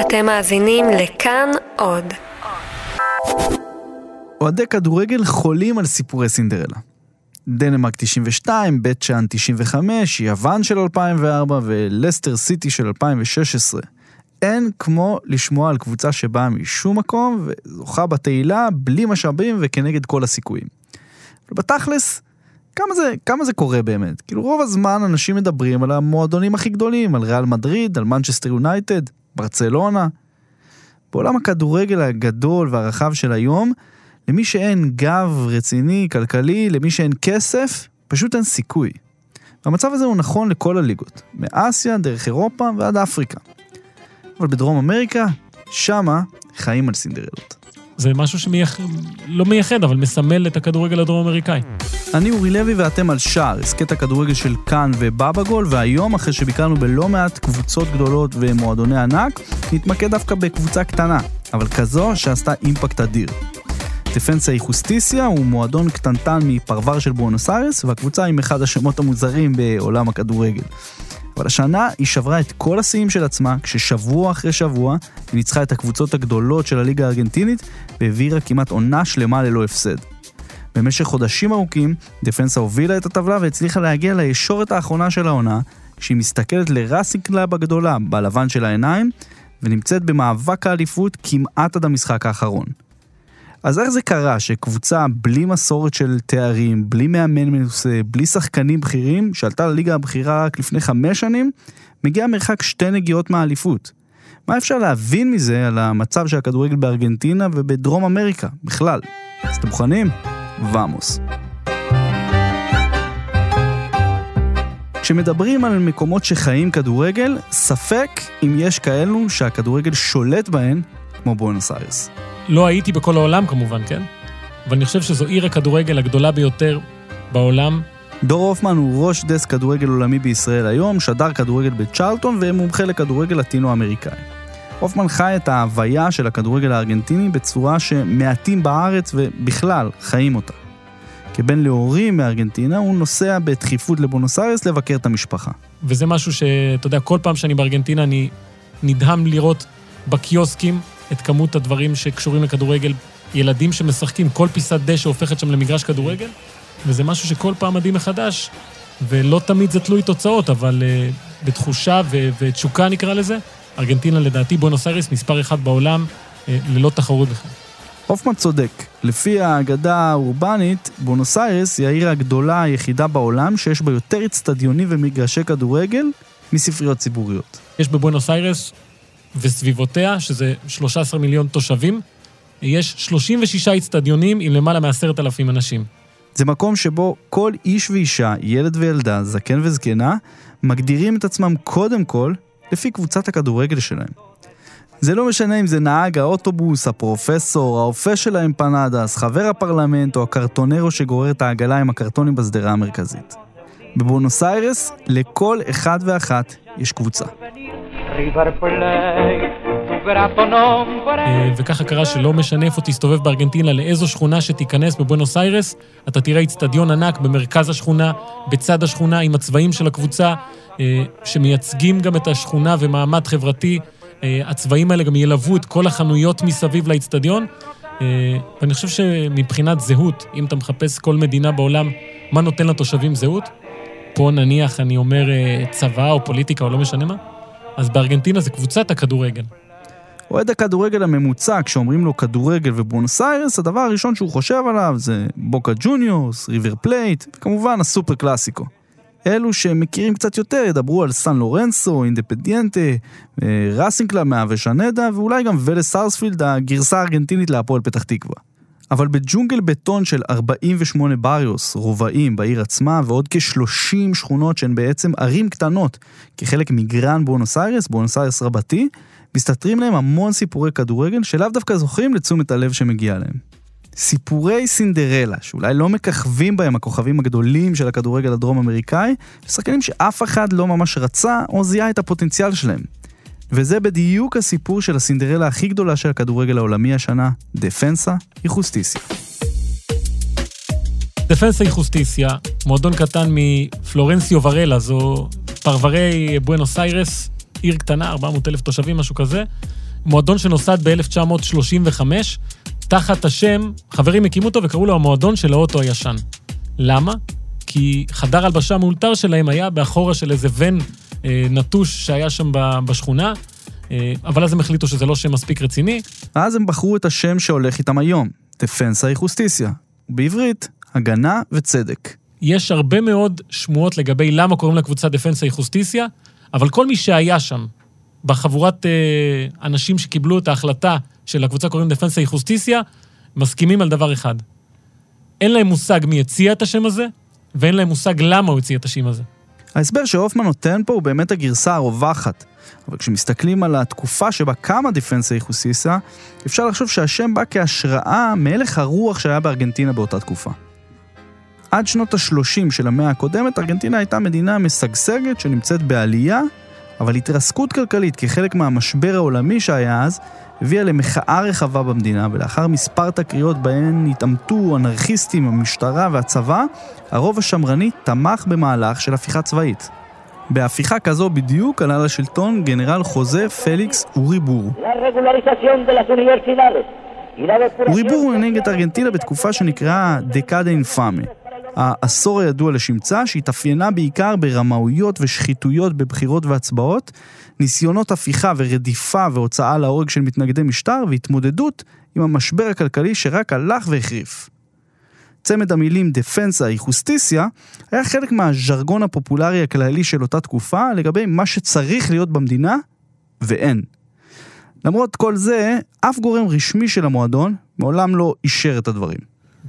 אתם מאזינים לכאן עוד. אוהדי כדורגל חולים על סיפורי סינדרלה. דנמרק 92, בית שאן 95, יוון של 2004 ולסטר סיטי של 2016. אין כמו לשמוע על קבוצה שבאה משום מקום וזוכה בתהילה בלי משאבים וכנגד כל הסיכויים. בתכלס, כמה זה, כמה זה קורה באמת? כאילו רוב הזמן אנשים מדברים על המועדונים הכי גדולים, על ריאל מדריד, על מנצ'סטר יונייטד, ברצלונה. בעולם הכדורגל הגדול והרחב של היום, למי שאין גב רציני, כלכלי, למי שאין כסף, פשוט אין סיכוי. והמצב הזה הוא נכון לכל הליגות, מאסיה, דרך אירופה ועד אפריקה. אבל בדרום אמריקה, שמה חיים על סינדרלות. זה משהו שמייחד, לא מייחד, אבל מסמל את הכדורגל הדרום-אמריקאי. אני אורי לוי ואתם על שער, הסכת הכדורגל של כאן ובבא גול, והיום, אחרי שביקרנו בלא מעט קבוצות גדולות ומועדוני ענק, נתמקד דווקא בקבוצה קטנה, אבל כזו שעשתה אימפקט אדיר. דפנסה איכוסטיסיה הוא מועדון קטנטן מפרבר של בואנוס איירס, והקבוצה עם אחד השמות המוזרים בעולם הכדורגל. אבל השנה היא שברה את כל השיאים של עצמה, כששבוע אחרי שבוע היא ניצחה את הקבוצות הגדולות של הליגה הארגנטינית, והעבירה כמעט עונה שלמה ללא הפסד. במשך חודשים ארוכים, דפנסה הובילה את הטבלה והצליחה להגיע לישורת האחרונה של העונה, כשהיא מסתכלת לראסינג קלוב הגדולה, בלבן של העיניים, ונמצאת במאבק האליפות כמעט עד המשחק האחרון. אז איך זה קרה שקבוצה בלי מסורת של תארים, בלי מאמן מנוסה, בלי שחקנים בכירים, שעלתה לליגה הבכירה רק לפני חמש שנים, מגיעה מרחק שתי נגיעות מהאליפות? מה אפשר להבין מזה על המצב של הכדורגל בארגנטינה ובדרום אמריקה בכלל? אז אתם מוכנים? ואמוס. כשמדברים על מקומות שחיים כדורגל, ספק אם יש כאלו שהכדורגל שולט בהן, כמו בואנוס איירס. לא הייתי בכל העולם כמובן, כן? אבל אני חושב שזו עיר הכדורגל הגדולה ביותר בעולם. דור הופמן הוא ראש דסק כדורגל עולמי בישראל היום, שדר כדורגל בצ'רלטון ומומחה לכדורגל לטינו-אמריקאי. הופמן חי את ההוויה של הכדורגל הארגנטיני בצורה שמעטים בארץ ובכלל חיים אותה. כבן להורים מארגנטינה, הוא נוסע בדחיפות לבונוס איירס לבקר את המשפחה. וזה משהו שאתה יודע, כל פעם שאני בארגנטינה אני נדהם לראות בקיוסקים את כמות הדברים שקשורים לכדורגל, ילדים שמשחקים, כל פיסת דשא הופכת שם למגרש כדורגל, וזה משהו שכל פעם מדהים מחדש, ולא תמיד זה תלוי תוצאות, אבל uh, בתחושה ו- ותשוקה נקרא לזה, ארגנטינה לדעתי בונוס איירס מספר אחד בעולם, uh, ללא תחרות בכלל. הופמן צודק. לפי האגדה האורבנית, בונוס איירס היא העיר הגדולה היחידה בעולם שיש בה יותר אצטדיונים ומגרשי כדורגל מספריות ציבוריות. יש בבונוס איירס וסביבותיה, שזה 13 מיליון תושבים, יש 36 אצטדיונים עם למעלה מ-10,000 אנשים. זה מקום שבו כל איש ואישה, ילד וילדה, זקן וזקנה, מגדירים את עצמם קודם כל לפי קבוצת הכדורגל שלהם. זה לא משנה אם זה נהג האוטובוס, הפרופסור, האופה של האמפנדס, חבר הפרלמנט או הקרטונרו שגורר את העגלה עם הקרטונים בשדרה המרכזית. בבונוס איירס, לכל אחד ואחת יש קבוצה. אה, וככה קרה שלא משנה איפה תסתובב בארגנטינה, לאיזו שכונה שתיכנס בבואנוס איירס, אתה תראה אצטדיון ענק במרכז השכונה, בצד השכונה, עם הצבעים של הקבוצה, אה, שמייצגים גם את השכונה ומעמד חברתי. אה, הצבעים האלה גם ילוו את כל החנויות מסביב לאצטדיון. ואני חושב שמבחינת זהות, אם אתה מחפש כל מדינה בעולם, מה נותן לתושבים זהות, פה נניח אני אומר צבא או פוליטיקה או לא משנה מה, אז בארגנטינה זה קבוצת הכדורגל. אוהד הכדורגל הממוצע, כשאומרים לו כדורגל ובונוס איירס, הדבר הראשון שהוא חושב עליו זה בוקה ג'וניורס, ריבר פלייט, וכמובן הסופר קלאסיקו. אלו שמכירים קצת יותר ידברו על סן לורנסו, אינדפנדיאנטה, אה, ראסינג קלאב מאבז'נדה, ואולי גם ולס סארספילד, הגרסה הארגנטינית להפועל פתח תקווה. אבל בג'ונגל בטון של 48 barrios, רובעים בעיר עצמה, ועוד כ-30 שכונות שהן בעצם ערים קטנות, כחלק מגרן בונוס איירס, בונוס איירס רבתי, מסתתרים להם המון סיפורי כדורגל שלאו דווקא זוכים לתשומת הלב שמגיע להם. סיפורי סינדרלה, שאולי לא מככבים בהם הכוכבים הגדולים של הכדורגל הדרום אמריקאי, ושחקנים שאף אחד לא ממש רצה או זיהה את הפוטנציאל שלהם. וזה בדיוק הסיפור של הסינדרלה הכי גדולה של הכדורגל העולמי השנה, דפנסה איכוסטיסיה. דפנסה איכוסטיסיה, מועדון קטן מפלורנסיו ורלה, זו פרברי בואנוס איירס, עיר קטנה, 400 אלף תושבים, משהו כזה. מועדון שנוסד ב-1935, תחת השם, חברים הקימו אותו וקראו לו המועדון של האוטו הישן. למה? כי חדר הלבשה מאולתר שלהם היה באחורה של איזה ון נטוש שהיה שם בשכונה, אה, אבל אז הם החליטו שזה לא שם מספיק רציני. אז הם בחרו את השם שהולך איתם היום, דפנסה איכוסטיסיה. בעברית, הגנה וצדק. יש הרבה מאוד שמועות לגבי למה קוראים לקבוצה דפנסה איכוסטיסיה, אבל כל מי שהיה שם, בחבורת אה, אנשים שקיבלו את ההחלטה של הקבוצה קוראים דפנסה איכוסטיסיה, מסכימים על דבר אחד. אין להם מושג מי הציע את השם הזה, ואין להם מושג למה הוא הציע את השם הזה. ההסבר שהופמן נותן פה הוא באמת הגרסה הרווחת. אבל כשמסתכלים על התקופה שבה קמה דיפנסה איכוסיסה, אפשר לחשוב שהשם בא כהשראה מהלך הרוח שהיה בארגנטינה באותה תקופה. עד שנות ה-30 של המאה הקודמת, ארגנטינה הייתה מדינה משגשגת שנמצאת בעלייה, אבל התרסקות כלכלית כחלק מהמשבר העולמי שהיה אז, הביאה למחאה רחבה במדינה, ולאחר מספר תקריות בהן התעמתו אנרכיסטים, המשטרה והצבא, הרוב השמרני תמך במהלך של הפיכה צבאית. בהפיכה כזו בדיוק עלה לשלטון גנרל חוזה פליקס אוריבור. אוריבור הנהיג את ארגנטינה בתקופה שנקראה דקאדה אינפאמה. העשור הידוע לשמצה, שהתאפיינה בעיקר ברמאויות ושחיתויות בבחירות והצבעות, ניסיונות הפיכה ורדיפה והוצאה להורג של מתנגדי משטר והתמודדות עם המשבר הכלכלי שרק הלך והחריף. צמד המילים דפנסה איכוסטיסיה היה חלק מהז'רגון הפופולרי הכללי של אותה תקופה לגבי מה שצריך להיות במדינה ואין. למרות כל זה, אף גורם רשמי של המועדון מעולם לא אישר את הדברים.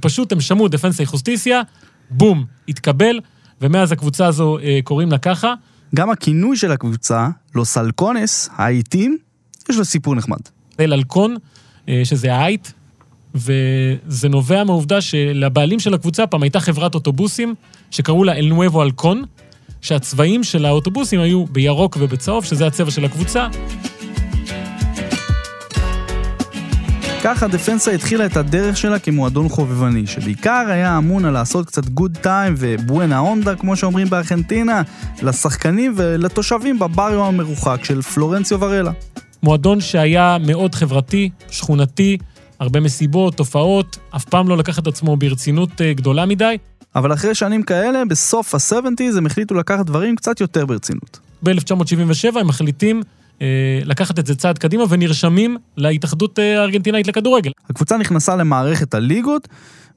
פשוט הם שמעו דפנסה איכוסטיסיה, בום, התקבל, ומאז הקבוצה הזו אה, קוראים לה ככה. גם הכינוי של הקבוצה, Los Halcones, העיטים, יש לו סיפור נחמד. El Halcón, אה, שזה העיט, וזה נובע מהעובדה שלבעלים של הקבוצה פעם הייתה חברת אוטובוסים שקראו לה El Nuevo Halcón, שהצבעים של האוטובוסים היו בירוק ובצהוב, שזה הצבע של הקבוצה, ככה דפנסה התחילה את הדרך שלה כמועדון חובבני, שבעיקר היה אמון על לעשות קצת good time ו buena onda, כמו שאומרים בארגנטינה, לשחקנים ולתושבים בבריו המרוחק של פלורנציו ורלה. מועדון שהיה מאוד חברתי, שכונתי, הרבה מסיבות, תופעות, אף פעם לא לקח את עצמו ברצינות אה, גדולה מדי. אבל אחרי שנים כאלה, בסוף ה-70's הם החליטו לקחת דברים קצת יותר ברצינות. ב-1977 הם מחליטים לקחת את זה צעד קדימה ונרשמים להתאחדות אה, הארגנטינאית לכדורגל. הקבוצה נכנסה למערכת הליגות,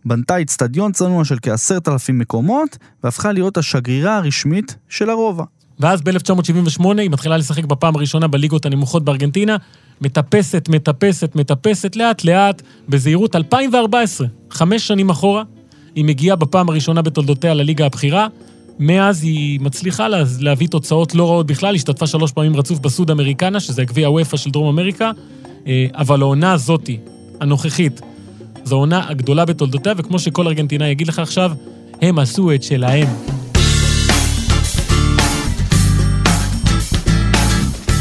בנתה אצטדיון צנוע של כעשרת אלפים מקומות, והפכה להיות השגרירה הרשמית של הרובע. ואז ב-1978 היא מתחילה לשחק בפעם הראשונה בליגות הנמוכות בארגנטינה, מטפסת, מטפסת, מטפסת, לאט לאט, בזהירות 2014, חמש שנים אחורה, היא מגיעה בפעם הראשונה בתולדותיה לליגה הבכירה, מאז היא מצליחה לה, להביא תוצאות לא רעות בכלל, השתתפה שלוש פעמים רצוף בסוד אמריקנה, שזה הגביע הוופא של דרום אמריקה, אה, אבל העונה הזאתי, הנוכחית, זו העונה הגדולה בתולדותיה, וכמו שכל ארגנטינאי יגיד לך עכשיו, הם עשו את שלהם.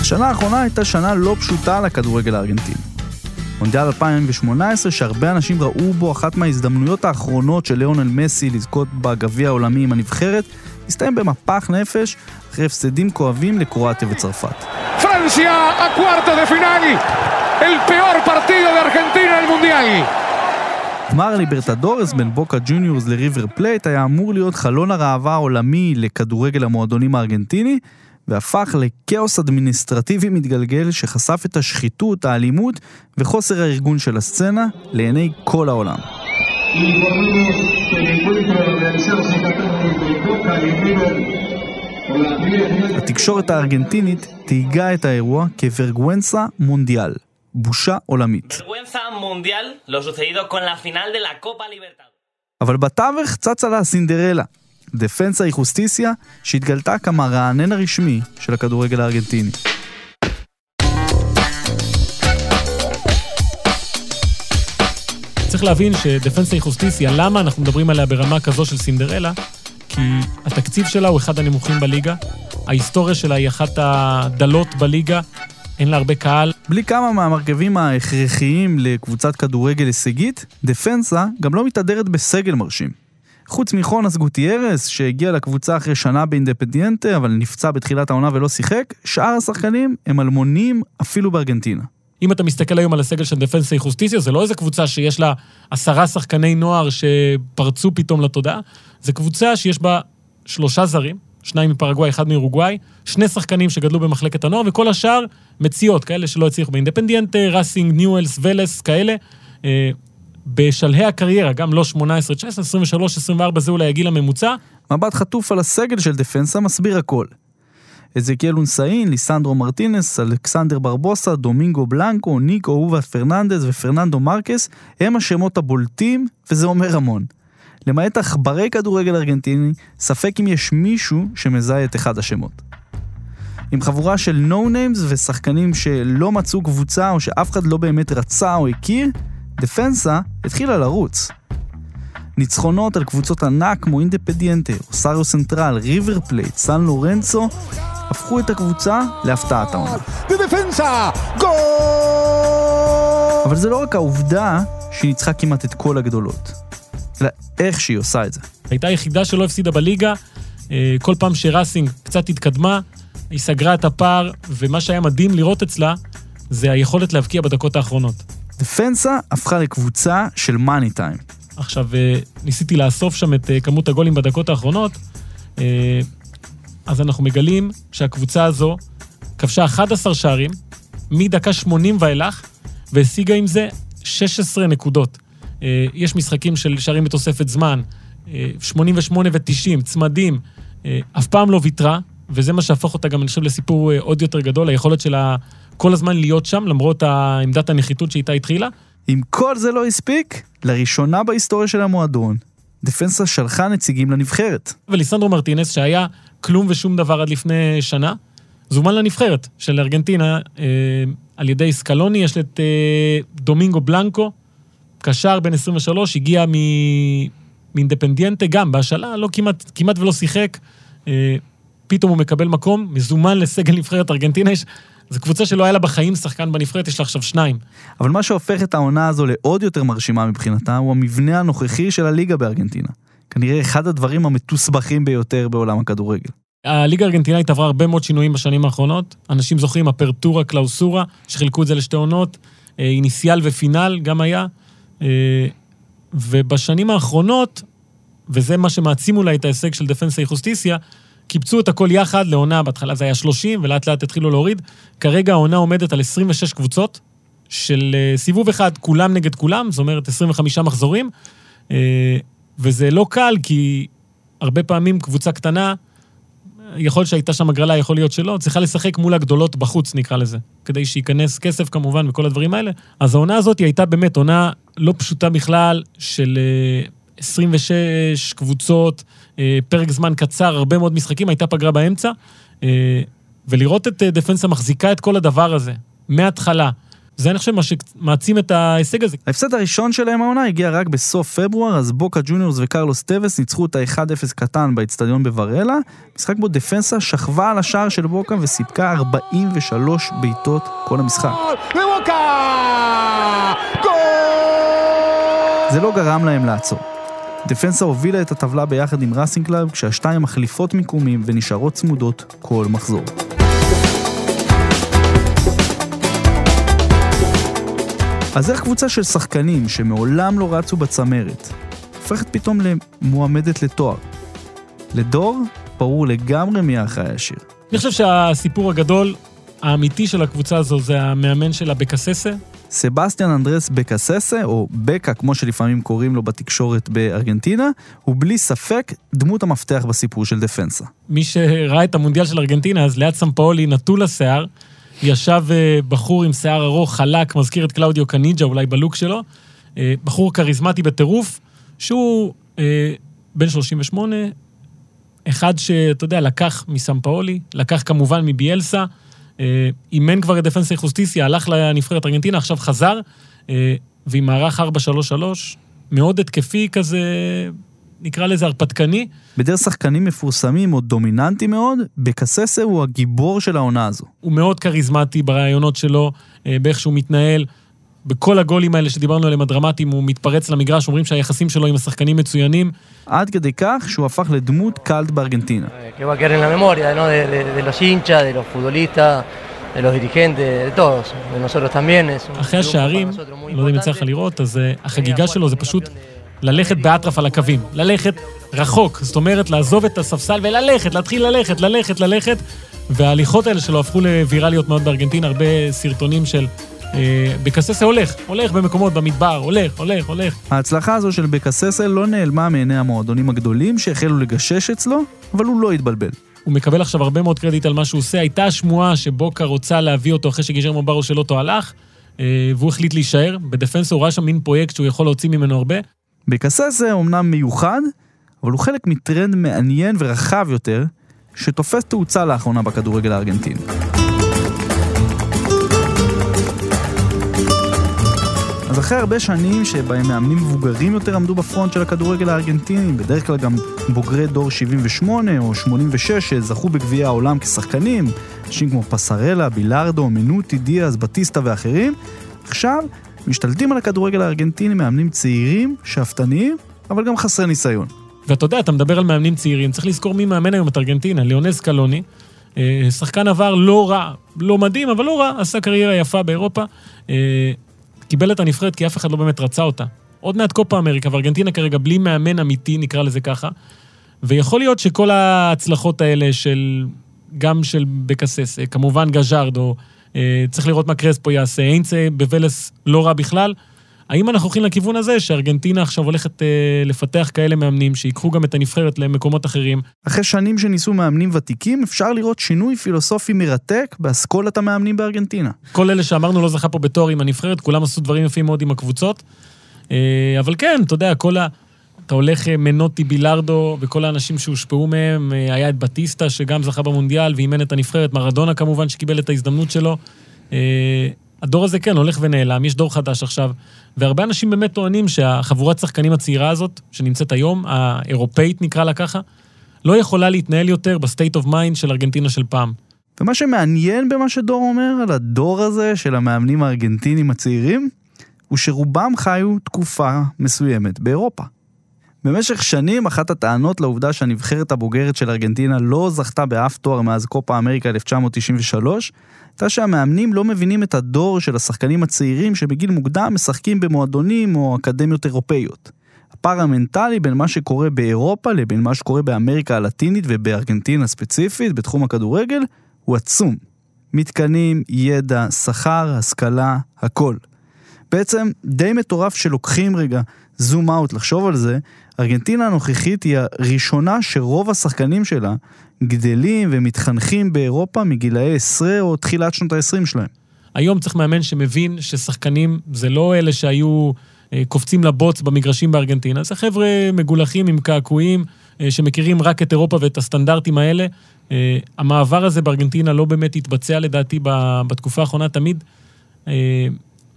השנה האחרונה הייתה שנה לא פשוטה לכדורגל הארגנטיני. מונדיאל 2018, שהרבה אנשים ראו בו אחת מההזדמנויות האחרונות של ליאונל מסי לזכות בגביע העולמי עם הנבחרת, הסתיים במפח נפש אחרי הפסדים כואבים לקרואטיה וצרפת. Francia, cuarto de final, el peor partido de Argentina en el Mundial. גמר ליברטדורס בין בוקה ג'וניורס לריבר פלייט היה אמור להיות חלון הראווה העולמי לכדורגל המועדונים הארגנטיני, והפך לכאוס אדמיניסטרטיבי מתגלגל שחשף את השחיתות, האלימות וחוסר הארגון של הסצנה לעיני כל העולם. התקשורת הארגנטינית תהיגה את האירוע כוורגוונסה מונדיאל, בושה עולמית. אבל בתווך צצה לה סינדרלה, דפנסה איכוסטיסיה, שהתגלתה כמרענן הרשמי של הכדורגל הארגנטיני. צריך להבין שדפנסה איכוסטיסיה, למה אנחנו מדברים עליה ברמה כזו של סינדרלה? כי התקציב שלה הוא אחד הנמוכים בליגה, ההיסטוריה שלה היא אחת הדלות בליגה, אין לה הרבה קהל. בלי כמה מהמרכיבים ההכרחיים לקבוצת כדורגל הישגית, דפנסה גם לא מתהדרת בסגל מרשים. חוץ מחונס גוטיירס, שהגיע לקבוצה אחרי שנה באינדפדיאנטה, אבל נפצע בתחילת העונה ולא שיחק, שאר השחקנים הם אלמונים אפילו בארגנטינה. אם אתה מסתכל היום על הסגל של דפנסה חוסטיסיה, זה לא איזה קבוצה שיש לה עשרה שחקני נוער שפרצו פתאום לתודעה, זה קבוצה שיש בה שלושה זרים, שניים מפרגוואי, אחד מאורוגוואי, שני שחקנים שגדלו במחלקת הנוער, וכל השאר מציאות, כאלה שלא הצליחו באינדפנדיאנטה, ראסינג, ניואלס, ולס, כאלה. אה, בשלהי הקריירה, גם לא 18, 19, 23, 24, זה אולי הגיל הממוצע. מבט חטוף על הסגל של דפנסה מסביר הכל. אזקיאל אונסאין, ליסנדרו מרטינס, אלכסנדר ברבוסה, דומינגו בלנקו, ניקו אובה פרננדז ופרננדו מרקס הם השמות הבולטים, וזה אומר המון. למעט עכברי כדורגל ארגנטיני, ספק אם יש מישהו שמזהה את אחד השמות. עם חבורה של no names ושחקנים שלא מצאו קבוצה או שאף אחד לא באמת רצה או הכיר, דפנסה התחילה לרוץ. ניצחונות על קבוצות ענק כמו אינדפנדיאנטה, רוסריו סנטרל, ריבר פלייט, סן לורנצו, הפכו את הקבוצה להפתעת העונה. אבל זה לא רק העובדה שהיא ניצחה כמעט את כל הגדולות, אלא איך שהיא עושה את זה. הייתה היחידה שלא הפסידה בליגה, אה, כל פעם שראסינג קצת התקדמה, היא סגרה את הפער, ומה שהיה מדהים לראות אצלה, זה היכולת להבקיע בדקות האחרונות. דפנסה הפכה לקבוצה של מאני טיים. עכשיו, אה, ניסיתי לאסוף שם את אה, כמות הגולים בדקות האחרונות, אז אנחנו מגלים שהקבוצה הזו כבשה 11 שערים, מדקה 80 ואילך, והשיגה עם זה 16 נקודות. יש משחקים של שערים בתוספת זמן, 88 ו-90, צמדים, אף פעם לא ויתרה, וזה מה שהפך אותה גם, אני חושב, לסיפור עוד יותר גדול, היכולת שלה כל הזמן להיות שם, למרות עמדת הנחיתות שאיתה התחילה. אם כל זה לא הספיק, לראשונה בהיסטוריה של המועדון, דפנסה שלחה נציגים לנבחרת. וליסנדרו מרטינס, שהיה כלום ושום דבר עד לפני שנה, זומן לנבחרת של ארגנטינה אה, על ידי סקלוני, יש את אה, דומינגו בלנקו, קשר בן 23, הגיע מ... מאינדפנדיאנטה, גם בהשאלה, לא כמעט, כמעט ולא שיחק. אה, פתאום הוא מקבל מקום, מזומן לסגל נבחרת ארגנטינה. יש זו קבוצה שלא היה לה בחיים שחקן בנבחרת, יש לה עכשיו שניים. אבל מה שהופך את העונה הזו לעוד יותר מרשימה מבחינתה, הוא המבנה הנוכחי של הליגה בארגנטינה. כנראה אחד הדברים המתוסבכים ביותר בעולם הכדורגל. הליגה הארגנטינאית עברה הרבה מאוד שינויים בשנים האחרונות. אנשים זוכרים אפרטורה קלאוסורה, שחילקו את זה לשתי עונות, אה, איניסיאל ופינל גם היה. אה, ובשנים האחרונות, וזה מה שמעצים אולי את ההישג של דפנסה חוסטיסיה, קיבצו את הכל יחד לעונה, בהתחלה זה היה 30, ולאט לאט התחילו להוריד. כרגע העונה עומדת על 26 קבוצות, של uh, סיבוב אחד, כולם נגד כולם, זאת אומרת 25 מחזורים, וזה לא קל, כי הרבה פעמים קבוצה קטנה, יכול להיות שהייתה שם הגרלה, יכול להיות שלא, צריכה לשחק מול הגדולות בחוץ, נקרא לזה, כדי שייכנס כסף כמובן וכל הדברים האלה. אז העונה הזאת היא הייתה באמת עונה לא פשוטה בכלל, של uh, 26 קבוצות, אה, פרק זמן קצר, הרבה מאוד משחקים, הייתה פגרה באמצע, אה, ולראות את אה, דפנסה מחזיקה את כל הדבר הזה, מההתחלה. זה אני חושב מה שמעצים את ההישג הזה. ההפסד הראשון שלהם העונה הגיע רק בסוף פברואר, אז בוקה ג'וניורס וקרלוס טווס ניצחו אותה 1-0 קטן באצטדיון בוורלה, משחק בו דפנסה שכבה על השער של בוקה וסיפקה 43 בעיטות כל המשחק. זה לא גרם להם לעצור. דפנסה הובילה את הטבלה ביחד עם ראסינג קלאב, כשהשתיים מחליפות מיקומים ונשארות צמודות כל מחזור. אז איך קבוצה של שחקנים שמעולם לא רצו בצמרת, הופכת פתאום למועמדת לתואר? לדור, ברור לגמרי מי האחראי השיר. אני חושב שהסיפור הגדול, האמיתי של הקבוצה הזו זה המאמן שלה בקססה, סבסטיאן אנדרס בקססה, או בקה כמו שלפעמים קוראים לו בתקשורת בארגנטינה, הוא בלי ספק דמות המפתח בסיפור של דפנסה. מי שראה את המונדיאל של ארגנטינה, אז ליד סמפאולי נטול השיער, ישב אה, בחור עם שיער ארוך, חלק, מזכיר את קלאודיו קניג'ה אולי בלוק שלו, אה, בחור כריזמטי בטירוף, שהוא אה, בן 38, אחד שאתה יודע, לקח מסמפאולי, לקח כמובן מביאלסה, אימן כבר את דפנסי חוסטיסיה, הלך לנבחרת ארגנטינה, עכשיו חזר, ועם מערך 4-3-3, מאוד התקפי כזה, נקרא לזה הרפתקני. בדרך שחקנים מפורסמים או דומיננטי מאוד, בקססה הוא הגיבור של העונה הזו. הוא מאוד כריזמטי ברעיונות שלו, אה, באיך שהוא מתנהל. בכל הגולים האלה שדיברנו עליהם, הדרמטיים, הוא מתפרץ למגרש, אומרים שהיחסים שלו עם השחקנים מצוינים. עד כדי כך שהוא הפך לדמות קאלט בארגנטינה. que va a quedar en la memoria ¿no? de, de- de los hinchas, de los futbolistas, de los dirigentes, de todos, de nosotros también. Es un אחרי השערים, לא יודע אם יצא לך. לראות, אז אה, החגיגה שלו זה פשוט ללכת באטרף על הקווים. ללכת רחוק, זאת אומרת, לעזוב את הספסל וללכת, להתחיל ללכת, ללכת, ללכת. וההליכות האלה שלו הפכו לוויראליות מאוד בארגנטינה, הרבה סרטונים של... אה, בקססה הולך, הולך במקומות, במדבר, הולך, הולך, הולך. ההצלחה הזו של בקססל לא נעלמה מעיני המועדונים הגדולים שהחלו לגשש אצלו, אבל הוא לא התבלבל. הוא מקבל עכשיו הרבה מאוד קרדיט על מה שהוא עושה. הייתה שמועה שבוקה רוצה להביא אותו אחרי שגיז'רמו ברו של אוטו הלך, אה, והוא החליט להישאר. בדפנסו הוא ראה שם מין פרויקט שהוא יכול להוציא ממנו הרבה. בקססה אומנם מיוחד, אבל הוא חלק מטרנד מעניין ורחב יותר, שתופס תאוצה לאחרונה בכדורגל הארגנטיני. אז אחרי הרבה שנים שבהם מאמנים מבוגרים יותר עמדו בפרונט של הכדורגל הארגנטיני, בדרך כלל גם בוגרי דור 78 או 86 שזכו בגביע העולם כשחקנים, אנשים כמו פסרלה, בילארדו, מנוטי, דיאז, בטיסטה ואחרים, עכשיו משתלטים על הכדורגל הארגנטיני מאמנים צעירים, שאפתניים, אבל גם חסרי ניסיון. ואתה יודע, אתה מדבר על מאמנים צעירים, צריך לזכור מי מאמן היום את ארגנטינה, ליאונס קלוני. אה, שחקן עבר לא רע, לא מדהים, אבל לא רע, עשה קריירה יפה באירופה. אה, קיבל את הנבחרת כי אף אחד לא באמת רצה אותה. עוד מעט קופה אמריקה, וארגנטינה כרגע בלי מאמן אמיתי, נקרא לזה ככה. ויכול להיות שכל ההצלחות האלה של, גם של בקסס, אה, כמובן גז'ארדו, אה, צריך לראות מה קרספו יעשה, איינצה בוולס לא רע בכלל. האם אנחנו הולכים לכיוון הזה שארגנטינה עכשיו הולכת אה, לפתח כאלה מאמנים, שיקחו גם את הנבחרת למקומות אחרים? אחרי שנים שניסו מאמנים ותיקים, אפשר לראות שינוי פילוסופי מרתק באסכולת המאמנים בארגנטינה. כל אלה שאמרנו לא זכה פה בתואר עם הנבחרת, כולם עשו דברים יפים מאוד עם הקבוצות. אה, אבל כן, אתה יודע, כל ה... אתה הולך אה, מנוטי, בילארדו וכל האנשים שהושפעו מהם, אה, היה את בטיסטה שגם זכה במונדיאל ואימן את הנבחרת, מרדונה כמובן שקיבל את ההזדמנות שלו. אה, הדור הזה כן הולך ונעלם, יש דור חדש עכשיו, והרבה אנשים באמת טוענים שהחבורת שחקנים הצעירה הזאת, שנמצאת היום, האירופאית נקרא לה ככה, לא יכולה להתנהל יותר ב state of mind של ארגנטינה של פעם. ומה שמעניין במה שדור אומר על הדור הזה של המאמנים הארגנטינים הצעירים, הוא שרובם חיו תקופה מסוימת באירופה. במשך שנים אחת הטענות לעובדה שהנבחרת הבוגרת של ארגנטינה לא זכתה באף תואר מאז קופה אמריקה 1993, הייתה שהמאמנים לא מבינים את הדור של השחקנים הצעירים שבגיל מוקדם משחקים במועדונים או אקדמיות אירופאיות. הפער המנטלי בין מה שקורה באירופה לבין מה שקורה באמריקה הלטינית ובארגנטינה ספציפית בתחום הכדורגל הוא עצום. מתקנים, ידע, שכר, השכלה, הכל. בעצם די מטורף שלוקחים רגע זום אאוט לחשוב על זה, ארגנטינה הנוכחית היא הראשונה שרוב השחקנים שלה גדלים ומתחנכים באירופה מגילאי 10 או תחילת שנות ה-20 שלהם. היום צריך מאמן שמבין ששחקנים זה לא אלה שהיו אה, קופצים לבוץ במגרשים בארגנטינה, זה חבר'ה מגולחים עם קעקועים, אה, שמכירים רק את אירופה ואת הסטנדרטים האלה. אה, המעבר הזה בארגנטינה לא באמת התבצע לדעתי בתקופה האחרונה, תמיד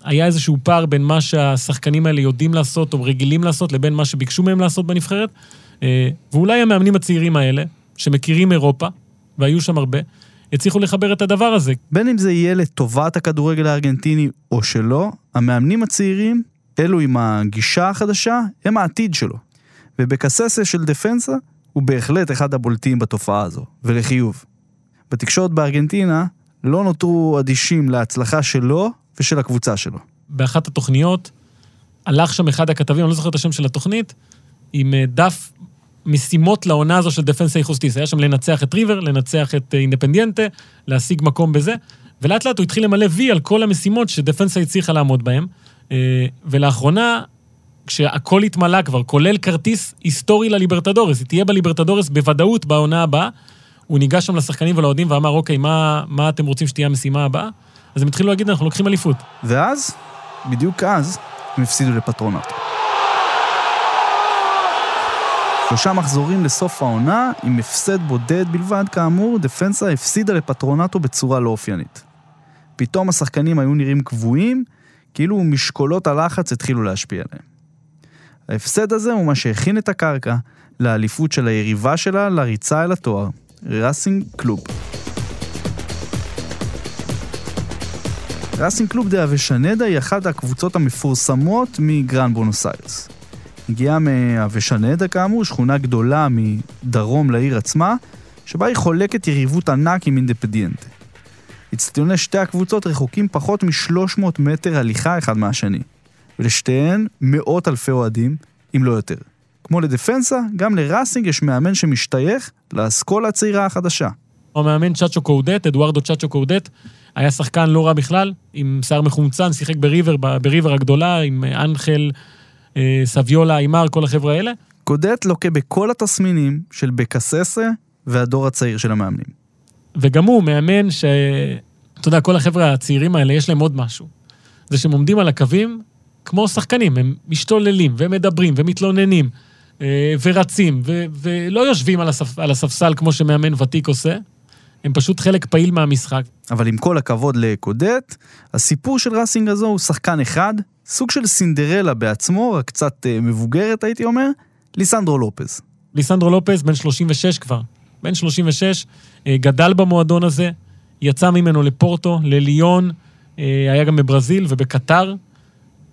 היה איזשהו פער בין מה שהשחקנים האלה יודעים לעשות או רגילים לעשות לבין מה שביקשו מהם לעשות בנבחרת. אה, ואולי המאמנים הצעירים האלה, שמכירים אירופה, והיו שם הרבה, הצליחו לחבר את הדבר הזה. בין אם זה יהיה לטובת הכדורגל הארגנטיני או שלא, המאמנים הצעירים, אלו עם הגישה החדשה, הם העתיד שלו. ובקססה של דפנסה הוא בהחלט אחד הבולטים בתופעה הזו, ולחיוב. בתקשורת בארגנטינה לא נותרו אדישים להצלחה שלו ושל הקבוצה שלו. באחת התוכניות, הלך שם אחד הכתבים, אני לא זוכר את השם של התוכנית, עם אה, דף משימות לעונה הזו של דפנסה איכוסטיס. היה שם לנצח את ריבר, לנצח את אינדפנדיאנטה, להשיג מקום בזה, ולאט לאט הוא התחיל למלא וי על כל המשימות שדפנסה הצליחה לעמוד בהן. אה, ולאחרונה, כשהכל התמלא כבר, כולל כרטיס היסטורי לליברטדורס, היא תהיה בליברטדורס בוודאות בעונה הבאה, הוא ניגש שם לשחקנים ולאוהדים ואמר, אוקיי, מה, מה אתם רוצים שתהיה המשימה הבאה? אז הם התחילו להגיד, אנחנו לוקחים אליפות. ואז, בדיוק אז, הם הפסידו לפטרונט. שלושה מחזורים לסוף העונה, עם הפסד בודד בלבד כאמור, דפנסה הפסידה לפטרונטו בצורה לא אופיינית. פתאום השחקנים היו נראים קבועים, כאילו משקולות הלחץ התחילו להשפיע עליהם. ההפסד הזה הוא מה שהכין את הקרקע לאליפות של היריבה שלה לריצה אל התואר, ראסינג קלוב. ראסינג קלוב דה אבשנדה היא אחת הקבוצות המפורסמות מגרן בונוס איירס. הגיעה מאבשנדה כאמור, שכונה גדולה מדרום לעיר עצמה, שבה היא חולקת יריבות ענק עם אינדפדיאנטה. אצטדיוני שתי הקבוצות רחוקים פחות מ-300 מטר הליכה אחד מהשני, ולשתיהן מאות אלפי אוהדים, אם לא יותר. כמו לדפנסה, גם לראסינג יש מאמן שמשתייך לאסכולה הצעירה החדשה. המאמן צ'אצ'ו קודט, אדוארדו צ'אצ'ו קודט, היה שחקן לא רע בכלל, עם שיער מחומצן, שיחק בריבר, בריבר הגדולה, עם אנחל, אה, סביולה, אימר, כל החבר'ה האלה. קודט לוקה בכל התסמינים של בקססה והדור הצעיר של המאמנים. וגם הוא מאמן ש... אתה יודע, כל החבר'ה הצעירים האלה, יש להם עוד משהו. זה שהם עומדים על הקווים כמו שחקנים, הם משתוללים ומדברים ומתלוננים אה, ורצים, ו- ולא יושבים על, הספ... על הספסל כמו שמאמן ותיק עושה, הם פשוט חלק פעיל מהמשחק. אבל עם כל הכבוד לקודט, הסיפור של ראסינג הזו הוא שחקן אחד, סוג של סינדרלה בעצמו, רק קצת אה, מבוגרת הייתי אומר, ליסנדרו לופז. ליסנדרו לופז, בן 36 כבר. בן 36, אה, גדל במועדון הזה, יצא ממנו לפורטו, לליון, אה, היה גם בברזיל ובקטר,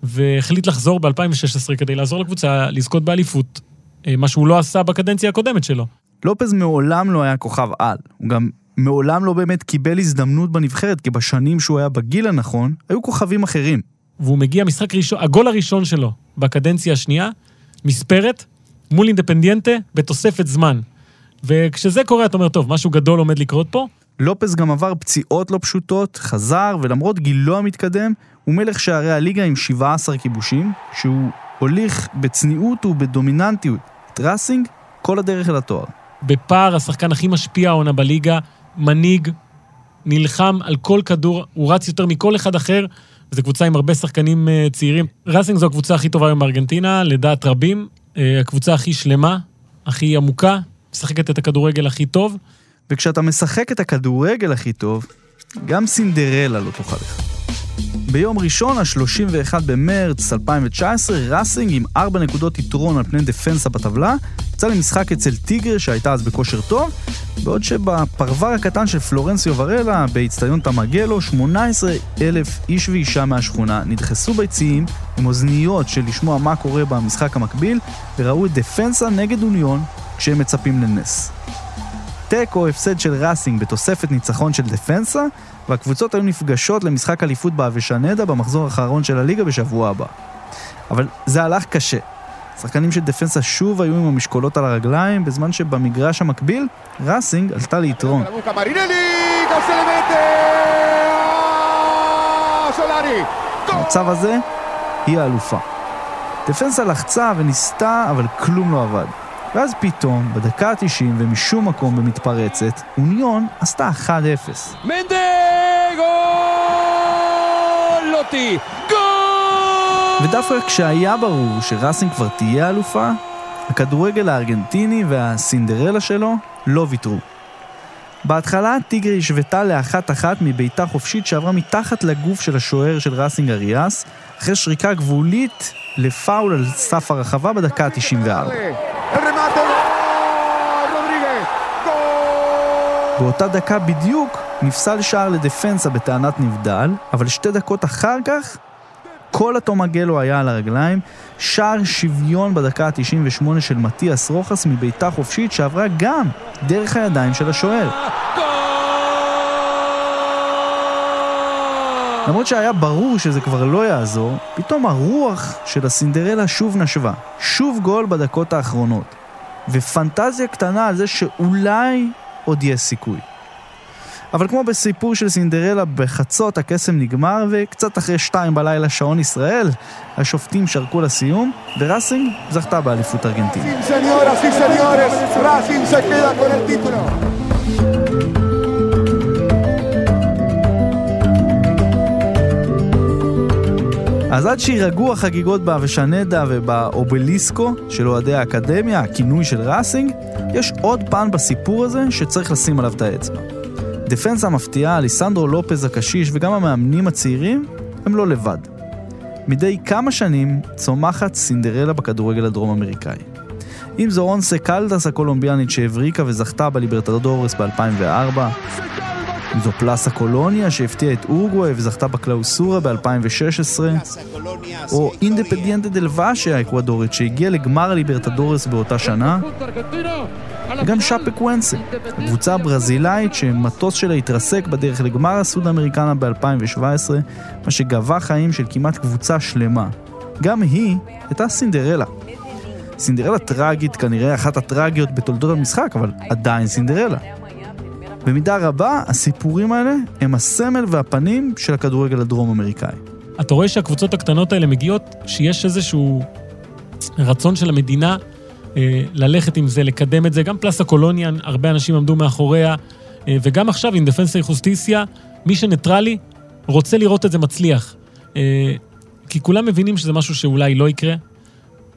והחליט לחזור ב-2016 כדי לעזור לקבוצה לזכות באליפות, מה שהוא לא עשה בקדנציה הקודמת שלו. לופז מעולם לא היה כוכב על, הוא גם מעולם לא באמת קיבל הזדמנות בנבחרת, כי בשנים שהוא היה בגיל הנכון, היו כוכבים אחרים. והוא מגיע משחק ראשון, הגול הראשון שלו בקדנציה השנייה, מספרת, מול אינדפנדיאנטה, בתוספת זמן. וכשזה קורה, אתה אומר, טוב, משהו גדול עומד לקרות פה. לופס גם עבר פציעות לא פשוטות, חזר, ולמרות גילו המתקדם, הוא מלך שערי הליגה עם 17 כיבושים, שהוא הוליך בצניעות ובדומיננטיות את ראסינג כל הדרך אל התואר. בפער השחקן הכי משפיע העונה בליגה, מנהיג, נלחם על כל כדור, הוא רץ יותר מכל אחד אחר, וזו קבוצה עם הרבה שחקנים uh, צעירים. ראסינג זו הקבוצה הכי טובה היום בארגנטינה, לדעת רבים, uh, הקבוצה הכי שלמה, הכי עמוקה, משחקת את הכדורגל הכי טוב. וכשאתה משחק את הכדורגל הכי טוב, גם סינדרלה לא תוכל לך. ביום ראשון, ה-31 במרץ 2019, ראסינג עם 4 נקודות יתרון על פני דפנסה בטבלה, יצא למשחק אצל טיגר שהייתה אז בכושר טוב, בעוד שבפרבר הקטן של פלורנסיו ורלה, באיצטדיון תמגלו, 18 אלף איש ואישה מהשכונה נדחסו ביציעים עם אוזניות של לשמוע מה קורה במשחק המקביל, וראו את דפנסה נגד אוניון כשהם מצפים לנס. תיקו הפסד של ראסינג בתוספת ניצחון של דפנסה, והקבוצות היו נפגשות למשחק אליפות באבשנדה במחזור האחרון של הליגה בשבוע הבא. אבל זה הלך קשה. שחקנים של דפנסה שוב היו עם המשקולות על הרגליים, בזמן שבמגרש המקביל, ראסינג עלתה ליתרון. במצב הזה, היא האלופה. דפנסה לחצה וניסתה, אבל כלום לא עבד. ואז פתאום, בדקה ה-90 ומשום מקום במתפרצת, אוניון עשתה 1-0. מנדה! גולוטי! גול! ודווקא כשהיה ברור שראסינג כבר תהיה אלופה, הכדורגל הארגנטיני והסינדרלה שלו לא ויתרו. בהתחלה טיגר השוותה לאחת אחת מבעיטה חופשית שעברה מתחת לגוף של השוער של ראסינג אריאס, אחרי שריקה גבולית לפאול על סף הרחבה בדקה ה-94. באותה דקה בדיוק נפסל שער לדפנסה בטענת נבדל, אבל שתי דקות אחר כך כל התומגלו היה על הרגליים, שער שוויון בדקה ה-98 של מתיאס רוחס מביתה חופשית שעברה גם דרך הידיים של השוער. למרות שהיה ברור שזה כבר לא יעזור, פתאום הרוח של הסינדרלה שוב נשבה. שוב גול בדקות האחרונות. ופנטזיה קטנה על זה שאולי עוד יש סיכוי. אבל כמו בסיפור של סינדרלה, בחצות הקסם נגמר, וקצת אחרי שתיים בלילה שעון ישראל, השופטים שרקו לסיום, וראסינג זכתה באליפות ארגנטינה. אז עד שירגעו החגיגות באבשנדה ובאובליסקו של אוהדי האקדמיה, הכינוי של ראסינג, יש עוד פן בסיפור הזה שצריך לשים עליו את האצבע. דפנסה המפתיעה, אליסנדרו לופז הקשיש וגם המאמנים הצעירים הם לא לבד. מדי כמה שנים צומחת סינדרלה בכדורגל הדרום-אמריקאי. אם זו רונסה קלדס הקולומביאנית שהבריקה וזכתה בליברטדורס ב-2004, אם זו פלאסה קולוניה שהפתיעה את אורוגוואי וזכתה בקלאוסורה ב-2016, או אינדפדיאנטה דל ואשה האקוודורית שהגיעה לגמר הליברטדורס באותה שנה, וגם שאפה קוונסה, הקבוצה הברזילאית שמטוס שלה התרסק בדרך לגמר הסוד אמריקנה ב-2017, מה שגבה חיים של כמעט קבוצה שלמה. גם היא הייתה סינדרלה. סינדרלה טראגית, כנראה אחת הטראגיות בתולדות המשחק, אבל עדיין סינדרלה. במידה רבה, הסיפורים האלה הם הסמל והפנים של הכדורגל הדרום-אמריקאי. אתה רואה שהקבוצות הקטנות האלה מגיעות, שיש איזשהו רצון של המדינה אה, ללכת עם זה, לקדם את זה. גם פלאסה קולוניה, הרבה אנשים עמדו מאחוריה, אה, וגם עכשיו, עם דפנסה חוסטיסיה, מי שניטרלי רוצה לראות את זה מצליח. אה, כי כולם מבינים שזה משהו שאולי לא יקרה.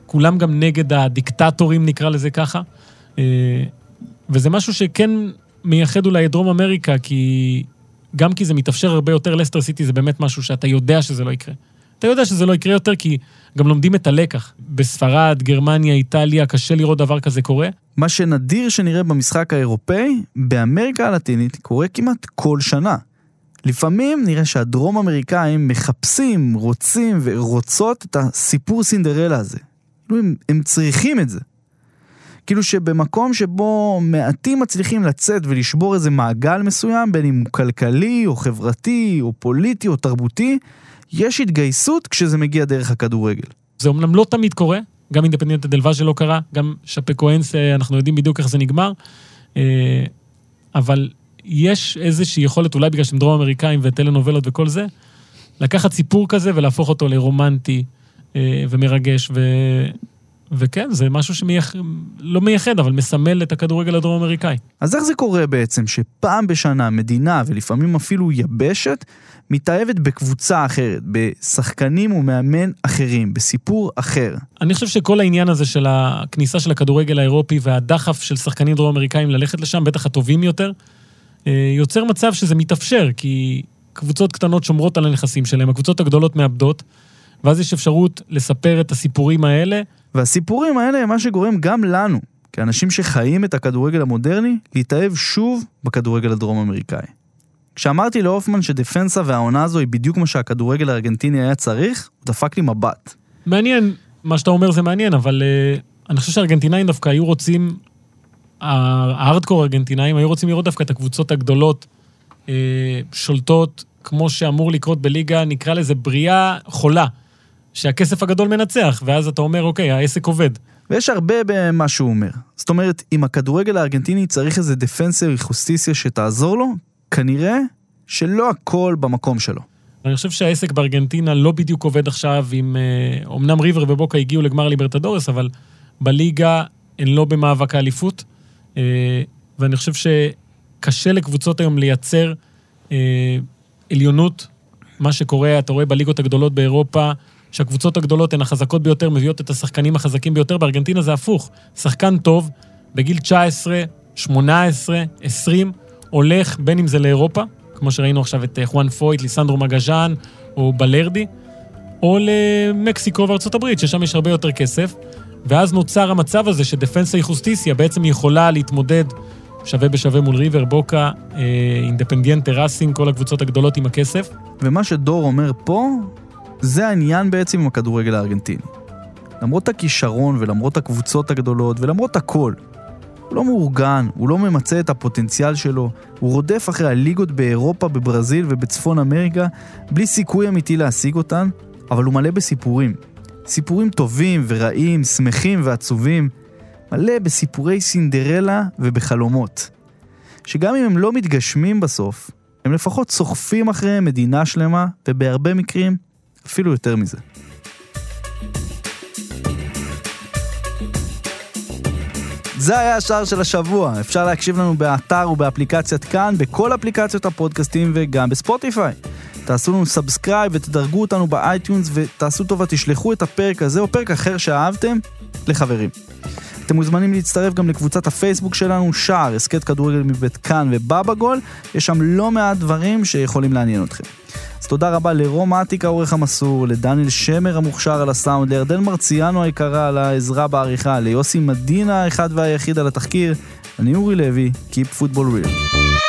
כולם גם נגד הדיקטטורים, נקרא לזה ככה. וזה משהו שכן מייחד אולי את דרום אמריקה, כי גם כי זה מתאפשר הרבה יותר, לסטר סיטי זה באמת משהו שאתה יודע שזה לא יקרה. אתה יודע שזה לא יקרה יותר כי גם לומדים את הלקח. בספרד, גרמניה, איטליה, קשה לראות דבר כזה קורה. מה שנדיר שנראה במשחק האירופאי, באמריקה הלטינית קורה כמעט כל שנה. לפעמים נראה שהדרום אמריקאים מחפשים, רוצים ורוצות את הסיפור סינדרלה הזה. הם, הם צריכים את זה. כאילו שבמקום שבו מעטים מצליחים לצאת ולשבור איזה מעגל מסוים, בין אם הוא כלכלי או חברתי או פוליטי או תרבותי, יש התגייסות כשזה מגיע דרך הכדורגל. זה אומנם לא תמיד קורה, גם אינדפנדנטה דלווה לא קרה, גם שפה קוהנס, אה, אנחנו יודעים בדיוק איך זה נגמר, אה, אבל יש איזושהי יכולת, אולי בגלל שהם דרום אמריקאים וטלנובלות וכל זה, לקחת סיפור כזה ולהפוך אותו לרומנטי אה, ומרגש, ו... וכן, זה משהו שלא לא מייחד, אבל מסמל את הכדורגל הדרום-אמריקאי. אז איך זה קורה בעצם שפעם בשנה מדינה, ולפעמים אפילו יבשת, מתאהבת בקבוצה אחרת, בשחקנים ומאמן אחרים, בסיפור אחר? אני חושב שכל העניין הזה של הכניסה של הכדורגל האירופי והדחף של שחקנים דרום-אמריקאים ללכת לשם, בטח הטובים יותר, אה, יוצר מצב שזה מתאפשר, כי קבוצות קטנות שומרות על הנכסים שלהם, הקבוצות הגדולות מאבדות, ואז יש אפשרות לספר את הסיפורים האלה והסיפורים האלה הם מה שגורם גם לנו, כאנשים שחיים את הכדורגל המודרני, להתאהב שוב בכדורגל הדרום-אמריקאי. כשאמרתי להופמן שדפנסה והעונה הזו היא בדיוק מה שהכדורגל הארגנטיני היה צריך, הוא דפק לי מבט. מעניין, מה שאתה אומר זה מעניין, אבל uh, אני חושב שהארגנטינאים דווקא היו רוצים, הארדקור הארגנטינאים היו רוצים לראות דווקא את הקבוצות הגדולות uh, שולטות, כמו שאמור לקרות בליגה, נקרא לזה בריאה חולה. שהכסף הגדול מנצח, ואז אתה אומר, אוקיי, העסק עובד. ויש הרבה במה שהוא אומר. זאת אומרת, אם הכדורגל הארגנטיני צריך איזה דפנסר חוסטיסיה שתעזור לו, כנראה שלא הכל במקום שלו. אני חושב שהעסק בארגנטינה לא בדיוק עובד עכשיו עם... אומנם ריבר ובוקה הגיעו לגמר ליברטדורס, אבל בליגה הן לא במאבק האליפות, אה, ואני חושב שקשה לקבוצות היום לייצר אה, עליונות. מה שקורה, אתה רואה בליגות הגדולות באירופה, שהקבוצות הגדולות הן החזקות ביותר, מביאות את השחקנים החזקים ביותר. בארגנטינה זה הפוך. שחקן טוב, בגיל 19, 18, 20, הולך בין אם זה לאירופה, כמו שראינו עכשיו את חואן פויט, ליסנדרו מגז'אן או בלרדי, או למקסיקו וארצות הברית, ששם יש הרבה יותר כסף. ואז נוצר המצב הזה שדפנסה איכוסטיסיה בעצם יכולה להתמודד שווה בשווה מול ריבר, בוקה, אה, אינדפנדיאנטה ראסינג, כל הקבוצות הגדולות עם הכסף. ומה שדור אומר פה, זה העניין בעצם עם הכדורגל הארגנטיני. למרות הכישרון ולמרות הקבוצות הגדולות ולמרות הכל, הוא לא מאורגן, הוא לא ממצה את הפוטנציאל שלו, הוא רודף אחרי הליגות באירופה, בברזיל ובצפון אמריקה, בלי סיכוי אמיתי להשיג אותן, אבל הוא מלא בסיפורים. סיפורים טובים ורעים, שמחים ועצובים, מלא בסיפורי סינדרלה ובחלומות. שגם אם הם לא מתגשמים בסוף, הם לפחות סוחפים אחריהם מדינה שלמה, ובהרבה מקרים אפילו יותר מזה. זה היה השער של השבוע. אפשר להקשיב לנו באתר ובאפליקציית כאן, בכל אפליקציות הפודקאסטים וגם בספוטיפיי. תעשו לנו subscribe ותדרגו אותנו ב iTunes ותעשו טובה, תשלחו את הפרק הזה או פרק אחר שאהבתם לחברים. אתם מוזמנים להצטרף גם לקבוצת הפייסבוק שלנו, שער, הסכת כדורגל מבית כאן ובבא גול, יש שם לא מעט דברים שיכולים לעניין אתכם. אז תודה רבה לרום אטיק העורך המסור, לדניאל שמר המוכשר על הסאונד, לירדן מרציאנו היקרה על העזרה בעריכה, ליוסי מדינה האחד והיחיד על התחקיר, אני אורי לוי, Keep Football Real.